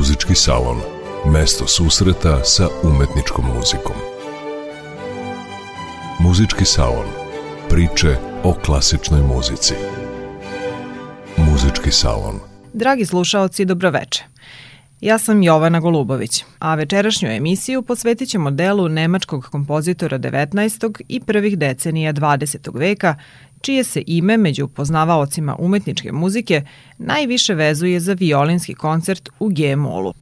Muzički salon. Mesto susreta sa umetničkom muzikom. Muzički salon. Priče o klasičnoj muzici. Muzički salon. Dragi slušaoci, dobroveče. Ja sam Jovana Golubović, a večerašnju emisiju posvetit ćemo delu nemačkog kompozitora 19. i prvih decenija 20. veka, čije se ime među poznavaocima umetničke muzike najviše vezuje za violinski koncert u G-molu.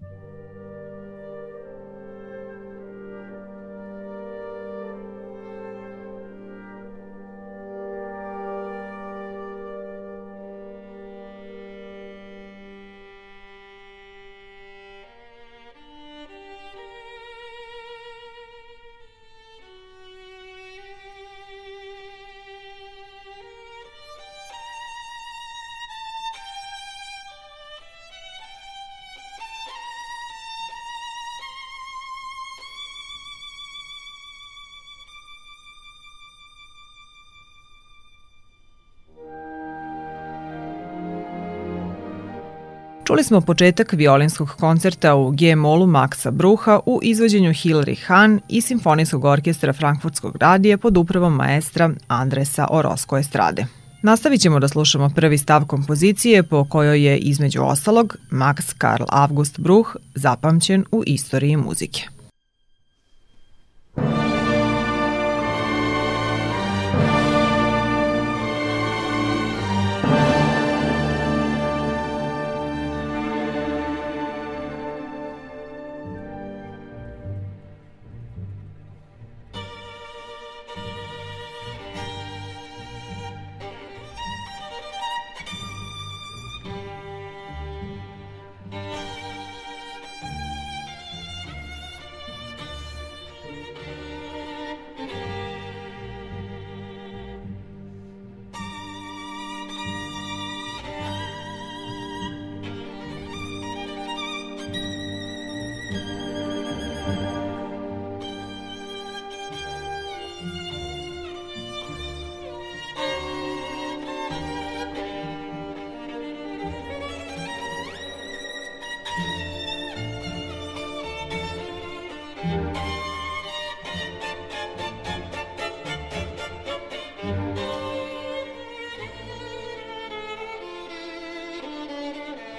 Čuli smo početak violinskog koncerta u G-molu Maxa Bruha u izvođenju Hilary Hahn i Simfonijskog orkestra Frankfurtskog radija pod upravom maestra Andresa Orozko Estrade. Nastavit ćemo da slušamo prvi stav kompozicije po kojoj je između ostalog Max Karl August Bruch zapamćen u istoriji muzike.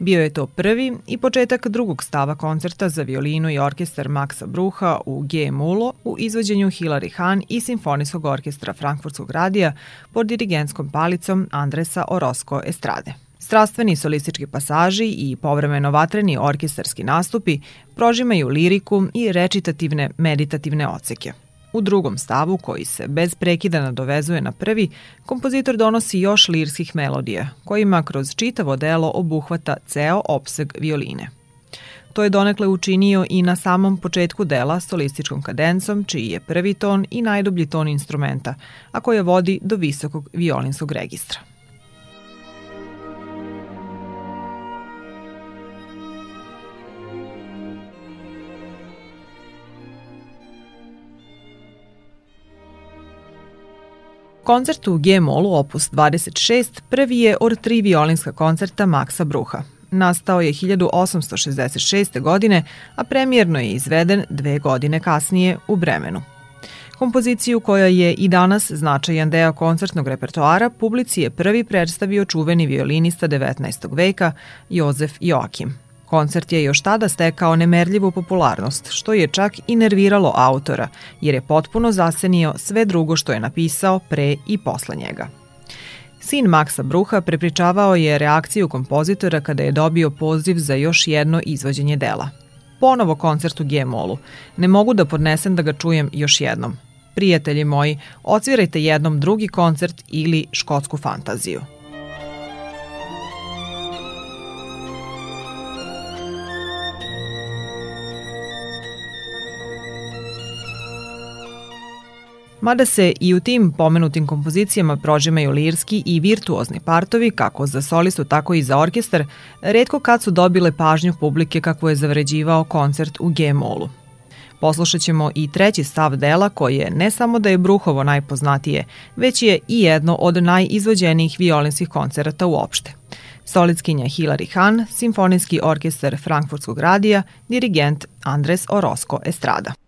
Bio je to prvi i početak drugog stava koncerta za violinu i orkestar Maxa Bruha u G Mulo u izvođenju Hilary Hahn i Simfonijskog orkestra Frankfurtskog radija pod dirigentskom palicom Andresa Orozco Estrade. Strastveni solistički pasaži i povremeno vatreni orkestarski nastupi prožimaju liriku i recitativne meditativne oceke – U drugom stavu, koji se bez prekida nadovezuje na prvi, kompozitor donosi još lirskih melodija, kojima kroz čitavo delo obuhvata ceo opseg violine. To je donekle učinio i na samom početku dela solističkom kadencom, čiji je prvi ton i najdublji ton instrumenta, a koje vodi do visokog violinskog registra. Koncert u G-molu opus 26 prvi je od tri violinska koncerta Maxa Bruha. Nastao je 1866. godine, a premijerno je izveden dve godine kasnije u Bremenu. Kompoziciju koja je i danas značajan deo koncertnog repertoara publici je prvi predstavio čuveni violinista 19. veka Jozef Joakim. Koncert je još tada stekao nemerljivu popularnost, što je čak i nerviralo autora, jer je potpuno zasenio sve drugo što je napisao pre i posle njega. Sin Maksa Bruha prepričavao je reakciju kompozitora kada je dobio poziv za još jedno izvođenje dela. Ponovo koncert u G-molu. Ne mogu da podnesem da ga čujem još jednom. Prijatelji moji, ocvirajte jednom drugi koncert ili škotsku fantaziju. Mada se i u tim pomenutim kompozicijama prožimaju lirski i virtuozni partovi, kako za solistu, tako i za orkestar, redko kad su dobile pažnju publike kako je zavređivao koncert u G-molu. Poslušat ćemo i treći stav dela koji je ne samo da je Bruhovo najpoznatije, već je i jedno od najizvođenijih violinskih koncerata uopšte. Solitskinja Hilary Hahn, Simfonijski orkestar Frankfurtskog radija, dirigent Andres Orozco Estrada.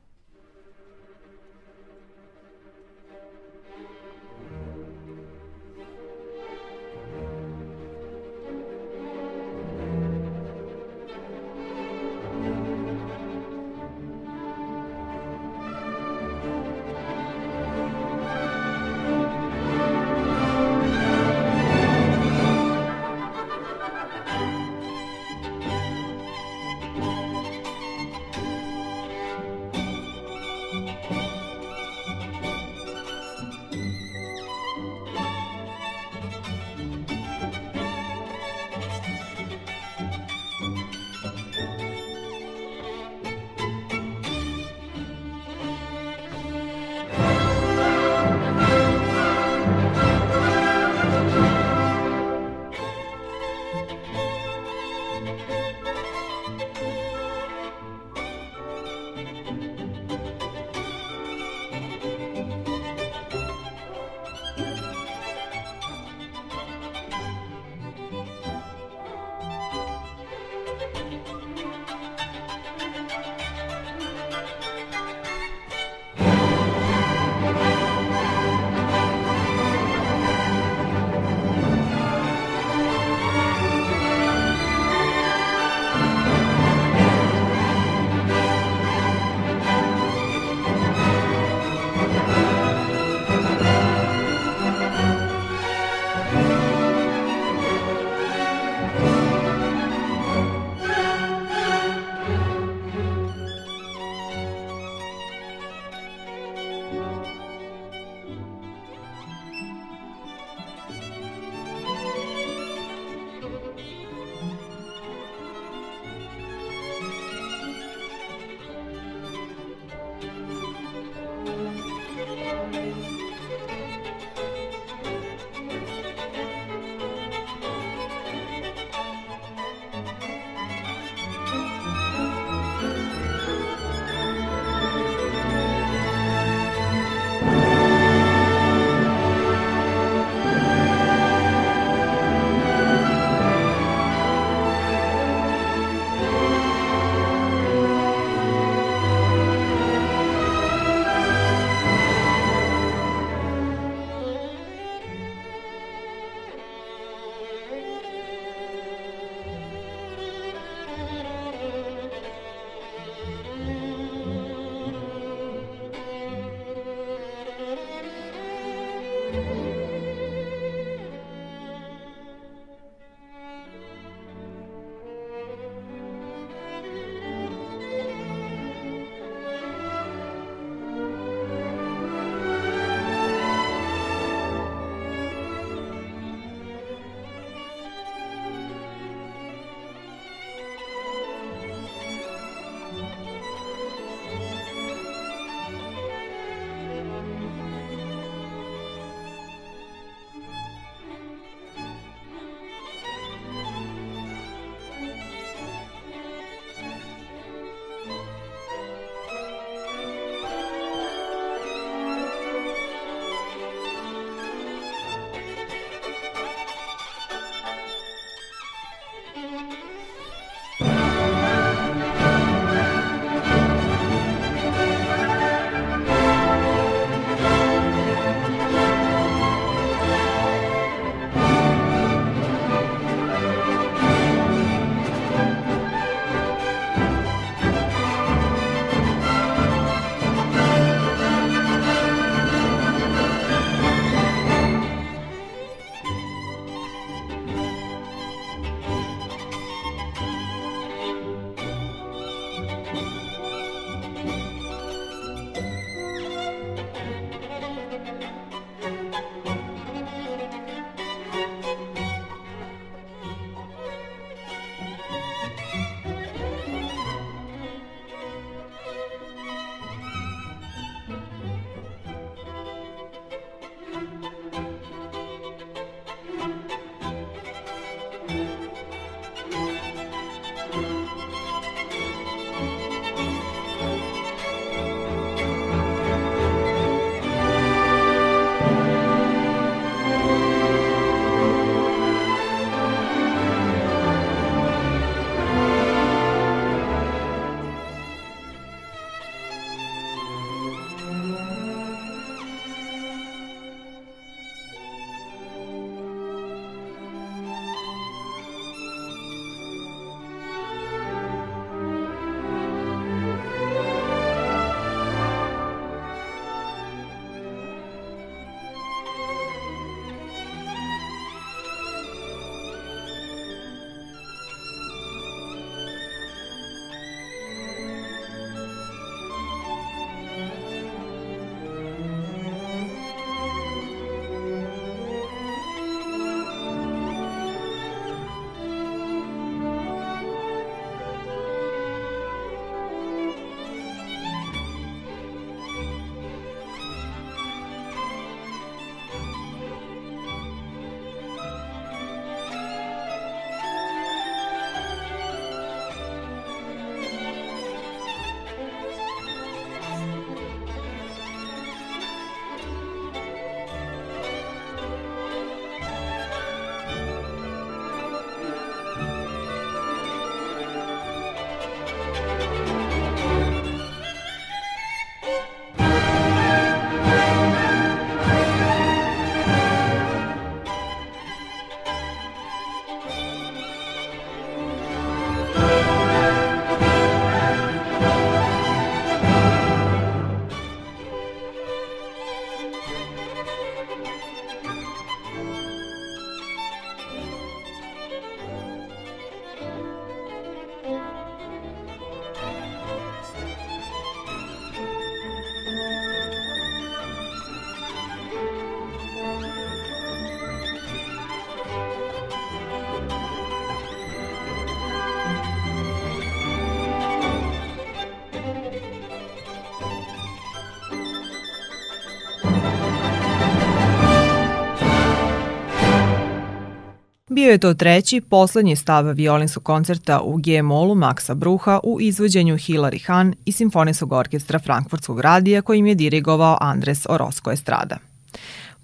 Bio je to treći, poslednji stav violinskog koncerta u G-molu Maksa Bruha u izvođenju Hilary Hahn i Simfonijskog orkestra Frankfurtskog radija kojim je dirigovao Andres Orozco Estrada.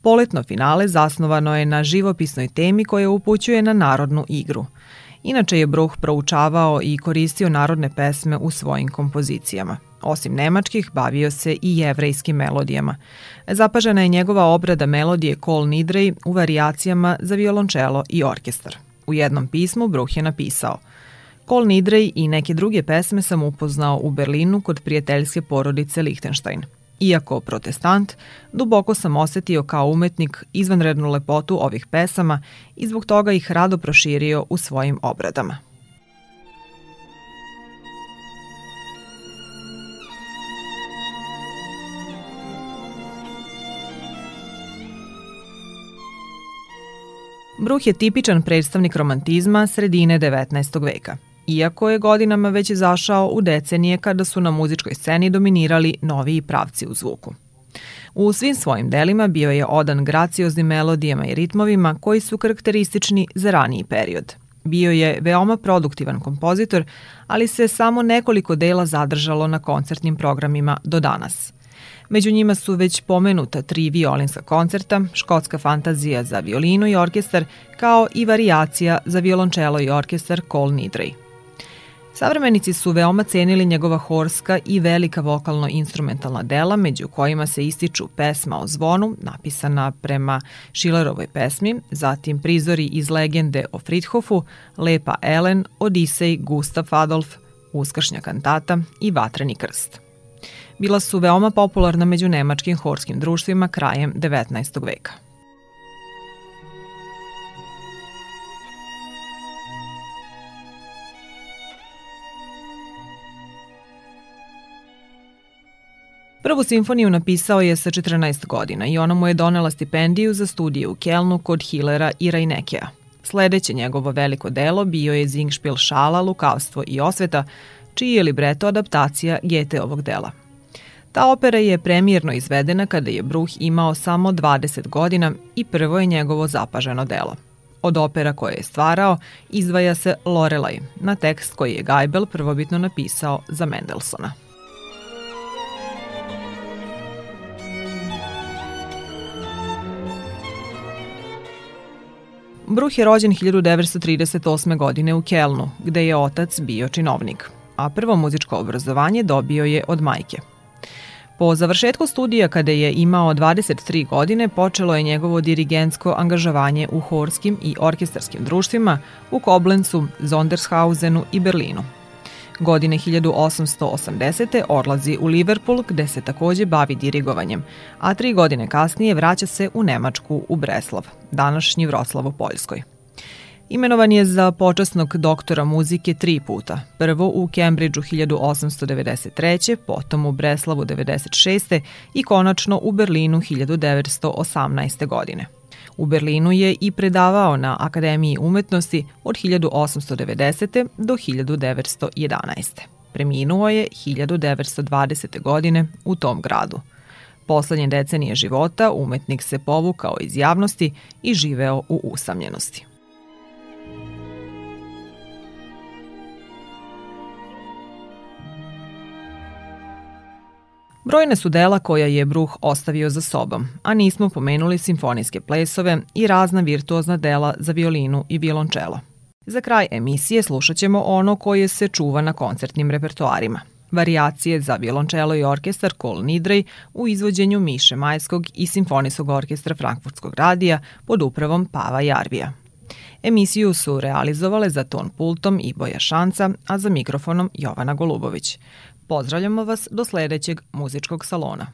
Poletno finale zasnovano je na živopisnoj temi koja upućuje na narodnu igru. Inače je Bruh proučavao i koristio narodne pesme u svojim kompozicijama. Osim nemačkih, bavio se i jevrejskim melodijama. Zapažena je njegova obrada melodije Kol Nidrej u varijacijama za violončelo i orkestar. U jednom pismu Bruh je napisao Kol Nidrej i neke druge pesme sam upoznao u Berlinu kod prijateljske porodice Lichtenstein. Iako protestant, duboko sam osetio kao umetnik izvanrednu lepotu ovih pesama i zbog toga ih rado proširio u svojim obradama. Bruh je tipičan predstavnik romantizma sredine 19. veka, iako je godinama već zašao u decenije kada su na muzičkoj sceni dominirali noviji pravci u zvuku. U svim svojim delima bio je odan gracioznim melodijama i ritmovima koji su karakteristični za raniji period. Bio je veoma produktivan kompozitor, ali se samo nekoliko dela zadržalo na koncertnim programima do danas – Među njima su već pomenuta tri violinska koncerta, škotska fantazija za violinu i orkestar, kao i variacija za violončelo i orkestar Col Nidrej. Savremenici su veoma cenili njegova horska i velika vokalno-instrumentalna dela, među kojima se ističu pesma o zvonu, napisana prema Schillerovoj pesmi, zatim prizori iz legende o Fridhofu, Lepa Ellen, Odisej, Gustav Adolf, Uskršnja kantata i Vatreni krst bila su veoma popularna među nemačkim horskim društvima krajem 19. veka. Prvu simfoniju napisao je sa 14 godina i ona mu je donela stipendiju za studije u Kelnu kod Hillera i Rajnekea. Sledeće njegovo veliko delo bio je Zingšpil šala, lukavstvo i osveta, čiji je libreto adaptacija Geteovog dela – Ta opera je premijerno izvedena kada je Bruh imao samo 20 godina i prvo je njegovo zapaženo delo. Od opera koje je stvarao izdvaja se Lorelaj, na tekst koji je Geibel prvobitno napisao za Mendelsona. Bruh je rođen 1938. godine u Kelnu, gde je otac bio činovnik, a prvo muzičko obrazovanje dobio je od majke – Po završetku studija kada je imao 23 godine počelo je njegovo dirigentsko angažovanje u horskim i orkestarskim društvima u Koblencu, Zondershausenu i Berlinu. Godine 1880. odlazi u Liverpool gde se takođe bavi dirigovanjem, a tri godine kasnije vraća se u Nemačku u Breslav, današnji Vroclav u Poljskoj. Imenovan je za počasnog doktora muzike tri puta. Prvo u Cambridgeu 1893. potom u Breslavu 96. i konačno u Berlinu 1918. godine. U Berlinu je i predavao na Akademiji umetnosti od 1890. do 1911. Preminuo je 1920. godine u tom gradu. Poslednje decenije života umetnik se povukao iz javnosti i živeo u usamljenosti. Brojne su dela koja je Bruh ostavio za sobom, a nismo pomenuli simfonijske plesove i razna virtuozna dela za violinu i violončelo. Za kraj emisije slušat ćemo ono koje se čuva na koncertnim repertoarima. Variacije za violončelo i orkestar Kol Nidrej u izvođenju Miše Majskog i Simfonijskog orkestra Frankfurtskog radija pod upravom Pava Jarvija. Emisiju su realizovale za ton pultom i Boja Šanca, a za mikrofonom Jovana Golubović. Pozdravljamo vas do sledećeg muzičkog salona.